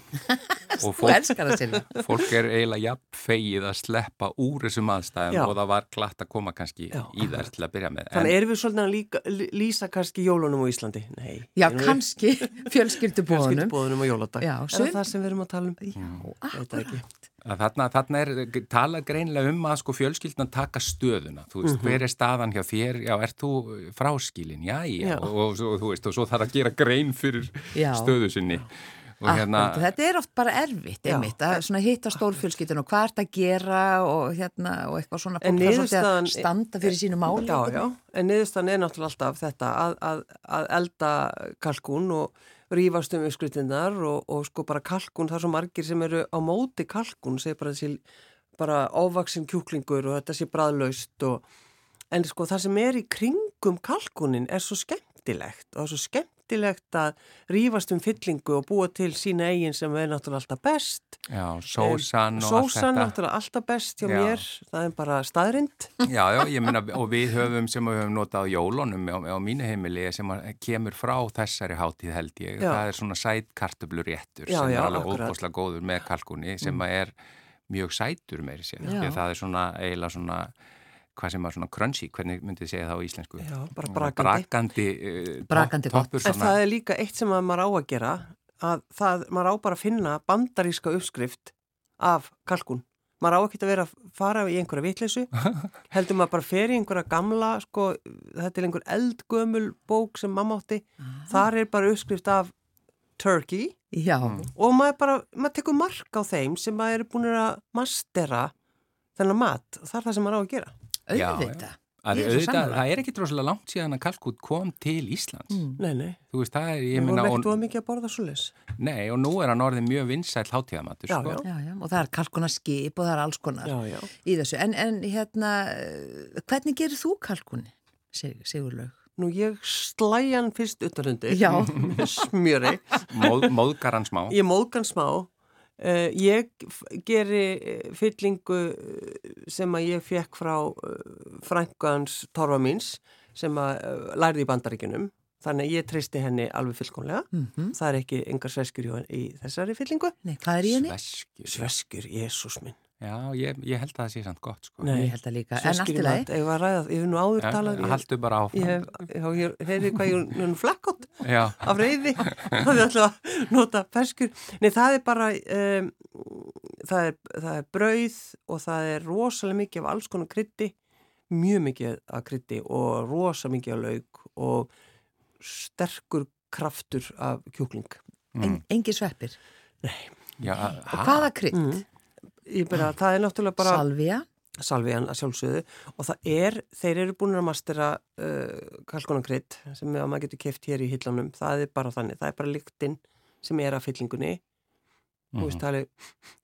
Og fólk, fólk er eiginlega jafn fegið að sleppa úr þessum aðstæðum Já. og það var glatt að koma kannski Já, í þær til að byrja með Þannig erum við svolítið að líka, lýsa kannski jólunum á Íslandi? Nei. Já, kannski fjölskyldubóðunum. Fjölskyldubóðunum á jóladag. Já, Er sum- það sem við erum að tala um? Já, að þarna, þarna er talað greinilega um að sko fjölskyldna taka stöðuna þú veist, hver er staðan hjá þér já, ert þú fráskilin, já, já, Já. Og, og, og, þú veist, og svo þarf að gera grein fyrir Já. stöðu sinni og hérna, Akkurat, þetta er oft bara erfitt einmitt, að svona hitta stórfjölskyldun og hvað ert að gera og hérna og eitthvað svona niðurstaðan- standa fyrir sínu máli Já, já, en niðurstan er náttúrulega alltaf þetta að, að, að elda kalkún og rífast um uppskritinnar og, og sko bara kalkún, það er svo margir sem eru á móti kalkún, segir bara þessi bara óvaksin kjúklingur og þetta sé bræðlaust og en sko það sem er í kringum kalkúnin er svo skemmtilegt og það er svo skemmtilegt að rífast um fyllingu og búa til sína eigin sem er náttúrulega alltaf best já, sósan og allt Sósan þetta náttúrulega alltaf best hjá Já. mér, það er bara staðrind Já, já, ég meina, og við höfum sem við höfum notað á jólunum á, á mínu heimili sem kemur frá þessari hátíð held ég. Já. Það er svona sætkartöfluréttur Já, sem er alveg óbúslega góður með kalkunni sem að er mjög sætur meiri sér. Það er svona eiginlega svona, hvað sem er svona crunchy, hvernig myndið segja það á íslensku? Já, bara brakandi. Brakandi, uh, gott. toppur En það er líka eitt sem að maður á að gera að það, maður á bara að finna bandaríska uppskrift af kalkun. Maður á ekki að vera að fara í einhverja vitleysu, [laughs] heldur maður bara að fer í einhverja gamla, sko, þetta er einhver eldgömul bók sem mamma átti, þar er bara uppskrift af turkey Já, og maður bara, maður tekur mark á þeim sem maður er búin að mastera þennan mat og það er það sem maður á að gera. Já, auðvitað Það er, auðvitað, það er ekki droslega langt síðan að kalkút kom til Íslands. Mm. Nei, nei, Þú veist, það er, ég vorum og, ekkert of mikið að borða svo leys. nei, og nú er hann orðið mjög vinsæl hátíðamatur, sko. já. Já, já, og það er kalkuna skip og það er alls konar Já, já. í þessu. En, en hérna, eh, hvernig gerir þú kalkunni, Sig, Sigurlaug? Nú ég slæjan fyrst utanhundi Já. [laughs] smjöri, Móð, móðgar hann smá. ég móðgan smá, uh, ég geri eh, fyllingu eh, sem að ég fekk frá frænkans torfa míns sem að uh, lærði í bandaríkunum, þannig að ég treysti henni alveg fullkomlega, Mm það er ekki engar sveskur í, þessari fyllingu. Nei, hvað er í henni? Sveskjur. Jésús minn. Já, ég, ég held að það sé samt gott, sko. Nei. Ég held að líka, Svo en allt í lagi. Ég var að ræða, ég hef nú áður Já, talað ég- haltu bara áfram. Ég hef, já, ég heyrði hvað ég er flakkot Já, af reyði það er alltaf að nota ferskur Nei, það er bara um, það, er, það er brauð og það er rosalega mikið af alls konar krytti mjög mikið af krytti og rosalega mikið af lauk og sterkur kraftur af kjúkling En, engi sveppir. já, Og hvaða krydd? mm. Ég bara, það er náttúrulega bara Salvia. salvian að sjálfsögðu og það er, þeir eru búin að mastera uh, kalkonakrydd sem að maður getur keft hér í hillanum, það er bara þannig, það er bara lyktinn sem er að fyllingunni þú veist, það er,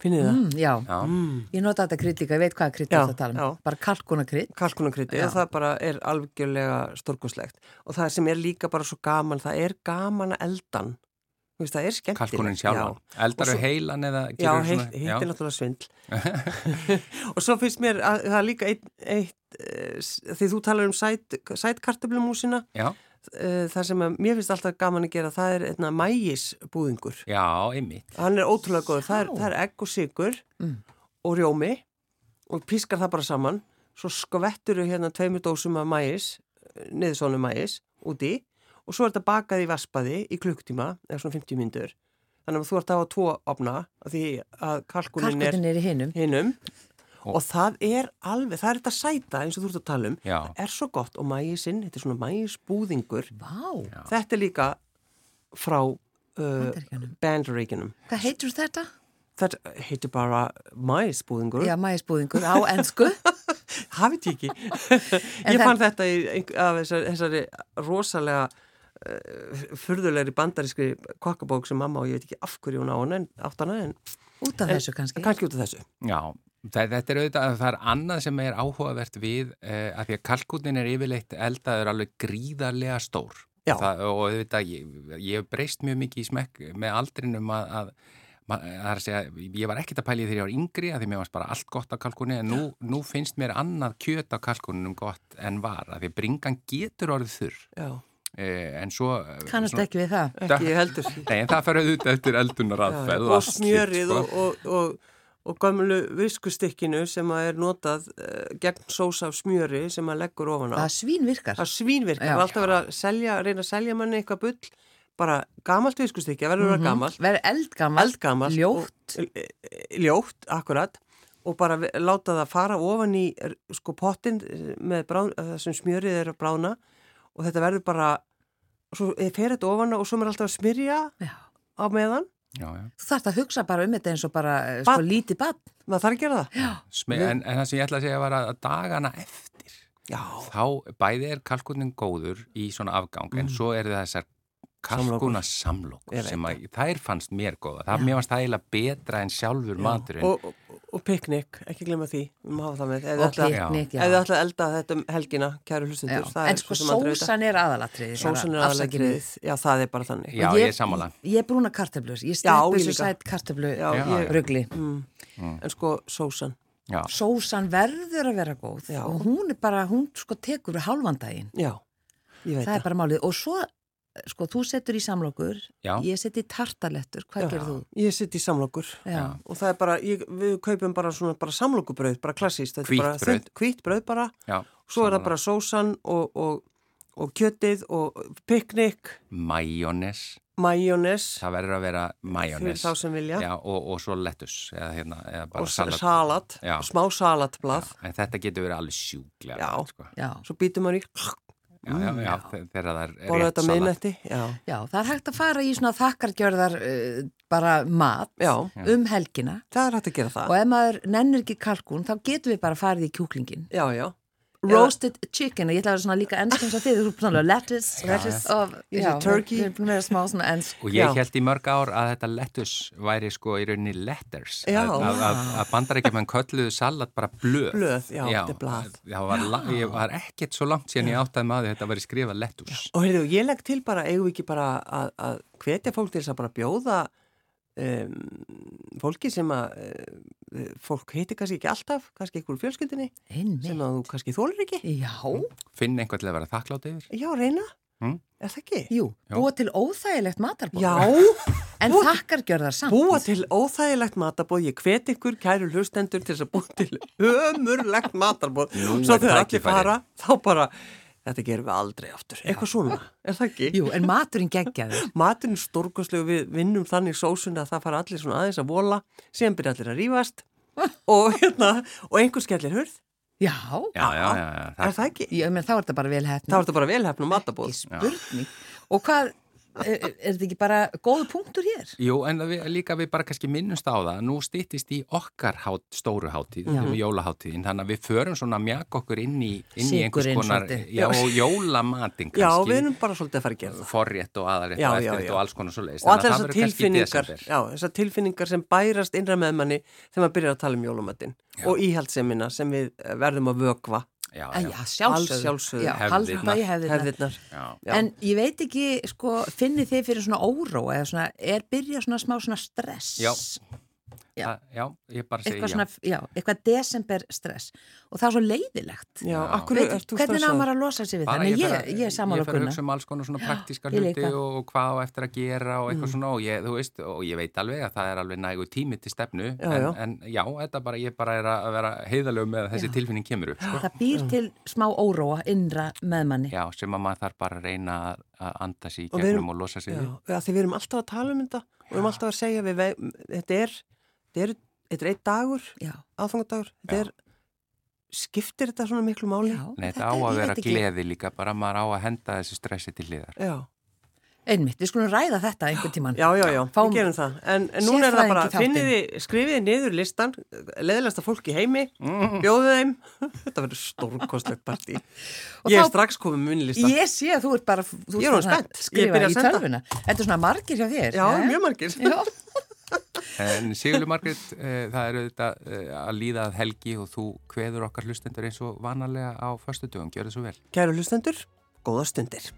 finnið það? Mm, já, Já, Mm. ég nota þetta krydd líka, ég veit hvaða krydd Já, þetta tala já. um. Bara kalkuna krydd. kalkunarkryddi Já. og það bara er algjörlega stórkoslegt og það sem er líka bara svo gaman það er gaman að eldan veist, það er skemmtilegt. Kalkunin sjálfan. Eldar Og heilan eða Já, heitt er náttúrulega svindl. [laughs] [laughs] Og svo finnst mér að það er líka eitt, eitt uh, því þú talar um sæt, sætkartöflumúsina Já, uh, það sem að mér finnst alltaf gaman að gera það er einna mægisbúðingur. Já, einmitt. hann er ótrúlega góður, það er, það er egg og sigur Mm. og rjómi og pískar það bara saman. Svo skvettur þau hérna tveimur dósum af mægis niðursónu mægis úti og svo er þetta bakað í vaspaði í klukktíma eða svona 50 myndur þannig að þú ert að hafa tvo opna af því að kalkunin er er í hinum. hinnum Og- og það er alveg, það er þetta sæta eins og þú ert að tala um. Já. það er svo gott. Og mægisinn, þetta er svona mægisbúðingur þetta er líka frá uh, bandaríkinum hvað heitur þetta? þetta heitir bara mægisbúðingur Já, mægisbúðingur á ennsku. ég ekki ég fann þetta í, þessari, þessari rosalega uh, furðulegri bandarískri kokkabók sem mamma og ég veit ekki af hverju hún á hana en átt hana en Út af En- þessu kannski. kannski út af þessu. Já, það, þetta er auðvitað, það er annað sem er áhugavert við eh, að því að kalkunin er yfirleitt eldaður alveg gríðarlega stór. Já. það, og auðvitað, ég, ég hef breyst mjög mikið í smekk með aldrinum að, að segja, ég var ekkert að pæli þegar ég var yngri að því mér varst bara allt gott á kalkunni en nú, nú finnst mér annað kjöt á kalkuninum gott en var, að því bringan getur orðið þurr. Já, eh, en svo Kannast svona- ekki við það. ekki heldur [laughs] Nei, en það fyrir auðvitað eftir eldunar aðferð og smjörið og, og, og, og gömlu viskustykkinu sem að er notað uh, gegn sósa af smjöri sem að leggur ofan á Það svín virkar. það svínvirkar, það er alltaf verið að selja, reyna að selja manni eitthvað bull bara gamalt viskustykki, verður að vera gamalt Verður eldgamalt. eldgamalt Ljótt. og, ljótt, akkurat og bara láta það fara ofan í sko pottin með brán, þessum smjörið er að brána og þetta verður bara svo fer þetta ofan á og svo er alltaf að smyrja Já. á meðan. Já, já. Þú þarft að hugsa bara um þetta eins og bara eh, sko, Barn. lítið bann. maður þarf að gera það. En, en það sem ég ætla að segja var að dagana eftir já, þá bæði er kalkunin góður í svona afgang en svo eru það þessar kalkuna veit sem að þær fannst mér góða það mér fannst það eiginlega betra en sjálfur maturinn. Og, og, og piknik, ekki glemma því við má hafa það með, ef þið ætla, að elda þetta um helgina kæru það En er sko sósan er aðalatriði. sósan er aðalatriðið, já það er bara þannig Já, ég er sammála. Ég er brúna kartöflur. Ég ég þessu sætt kartöflu Já, ég- rugli. mm. en sko sósan Já, Sósan verður að vera góð Já. og hún er bara, hún sko tekur ég veit Það er bara málið. Og svo, sko, þú setur í samlokur, Já. ég seti tartalettur. Hvað gerir þú? Ég sitt í samlokur Já. og það er bara, ég, við kaupum bara svona bara samlokubrauð, bara klassíst þetta er Hvítt bara já svo er það bara sósan og, og, og kjötið og piknik Majónes, majónes það verður að vera fyrir majónes þá sem vilja Já, og, og svo lettus eða, hérna, eða bara og salat, salat, smá salatblað En þetta getur verið alveg sjúklega Já. gott, sko. Já. svo býtum maður í þegar það er rétt þetta salat. já, Já, það er hægt að fara í svona þakkargjörðar uh, bara mat já, um helgina. Það er hægt að gera það. Og ef maður nennir ekki kalkún þá getum við bara farið í kjúklingin. já, já, Roasted chicken og ég ætla að vera svona líka ennskum sem þið, þú er svona lettuce, lettuce og sé já, turkey. að vera ennsk. Og ég Já. held í mörg ár að þetta lettus væri sko í rauninni letters. Að, að, að, að bandarækjumenn kölluðu salat bara blöð. Blöð, já, þetta er blað. Ég var ekkert svo langt síðan ég áttaði maður þetta væri skrifað lettus. og heyrðu, ég legg til bara, eigum við ekki bara að, að hvetja fólk til þess að bara bjóða um, fólki sem að uh, fólk heiti kannski ekki alltaf, kannski einhver úr fjölskyldinni Einmitt. sem að þú kannski þólir ekki Já, Finn einhvern til að vera þakklátt yfir. já, reyna, Mm. er það ekki? jú, Já. búa til óþægilegt matarbóð. Já, [laughs] En Búa- þakkar gjörðar samt. Búa til óþægilegt matabóð, ég hvet ykkur kæru hlustendur til þess að búa til [laughs] ömurlegt matabóð. Nú Svo þegar tækifærið. fara, þá bara, þetta gerum við aldrei aftur. Eitthvað svona, er það ekki? Jú, en maturinn geggjaður. [laughs] Maturinn stórkostlegu við vinnum þannig sósuna að það fara allir svona aðeins að vola, síðan byrja allir að rífast [laughs] og, hérna, og einhver skellir hurð. Já, Já, já, já, já. Er það ekki? ég menn þá er þetta bara vel hefn. Það var þetta bara velhefn og matabóð. ekki spurning. Og hvað, er, er þetta ekki bara góðu punktur hér? Jú, en við, líka við bara kannski minnumst á það, nú stýttist í okkar hát, stóru hátíð, mm. jólaháttíðin, þannig að við förum svona mjaka okkur inn í, inn í einhvers konar, svolítið. já, og jólamatin Já, kannski. við erum bara svolítið að fara að gera það. forrétt og aðarétt og eftirrétt og alls konar svo leiðist. Og allar þessar tilfinningar, já, þessar tilfinningar sem bærast innra með manni þegar maður byrjar að tala um jólumatinn og íhaldsemina sem við verðum að vökva, Já, Já, já. Já, halda í hefðirnar. hefðirnar. já. Já. En ég veit ekki, sko, finnir þið fyrir svona óró eða svona, er byrjað svona smá svona stress? Já. Já. Það- já, ég bara segi Eitthvað já. svona, já, eitthvað desember stress og það er svo leiðilegt. Já, Já. akkur Veit, ert þú hvernig ná stressaður? maður að losa sig við Nei, ég ég, ég er saman Ég fer að kunna. hugsa um alls konar svona praktíska hluti og hvað á eftir að gera og Mm. eitthvað svona og ég, þú veist, og ég veit alveg að það er alveg nægu tími til stefnu Já, en, já. en já, þetta bara, ég bara er að vera heiðalög með að þessi tilfinning kemur upp sko. Það býr til smá óróa innra með manni. Já, sem að maður þarf bara að reyna að- að anda sig í gegnum og losa sig Já, við. ja, því við erum alltaf að tala um þetta og við erum alltaf að segja við, þetta er, þetta er, einn dagur, aðfangadagur, þetta er, skiptir þetta svona miklu máli? já. Nei, þetta þetta- á að vera gleði líka, bara maður á að henda þessu stressi til hliðar. Já, Einmitt, við skulum ræða þetta einhvern tíman. já, já, já, Fáum við gerum það. En, en núna er það bara, finniði, skrifiði niður listan, leðilegsta fólk í heimi, bjóðu þeim, [laughs] þetta verður stórkostlegt partí. Og Ég er þá- strax komið með minni listan. Ég sé að þú ert bara, þú er orðin svona spennt. Ég skrifa byrja að í tölvuna. Þetta er svona margir hjá þér. Já, mjög margir. Já. En Sigurður Margrét, uh, það er auðvitað uh, að líða að helgi og þú kveður okkar hlustendur eins og vanalega á föstudögum, gjör það svo vel. Kæru hlustendur, góða stundir.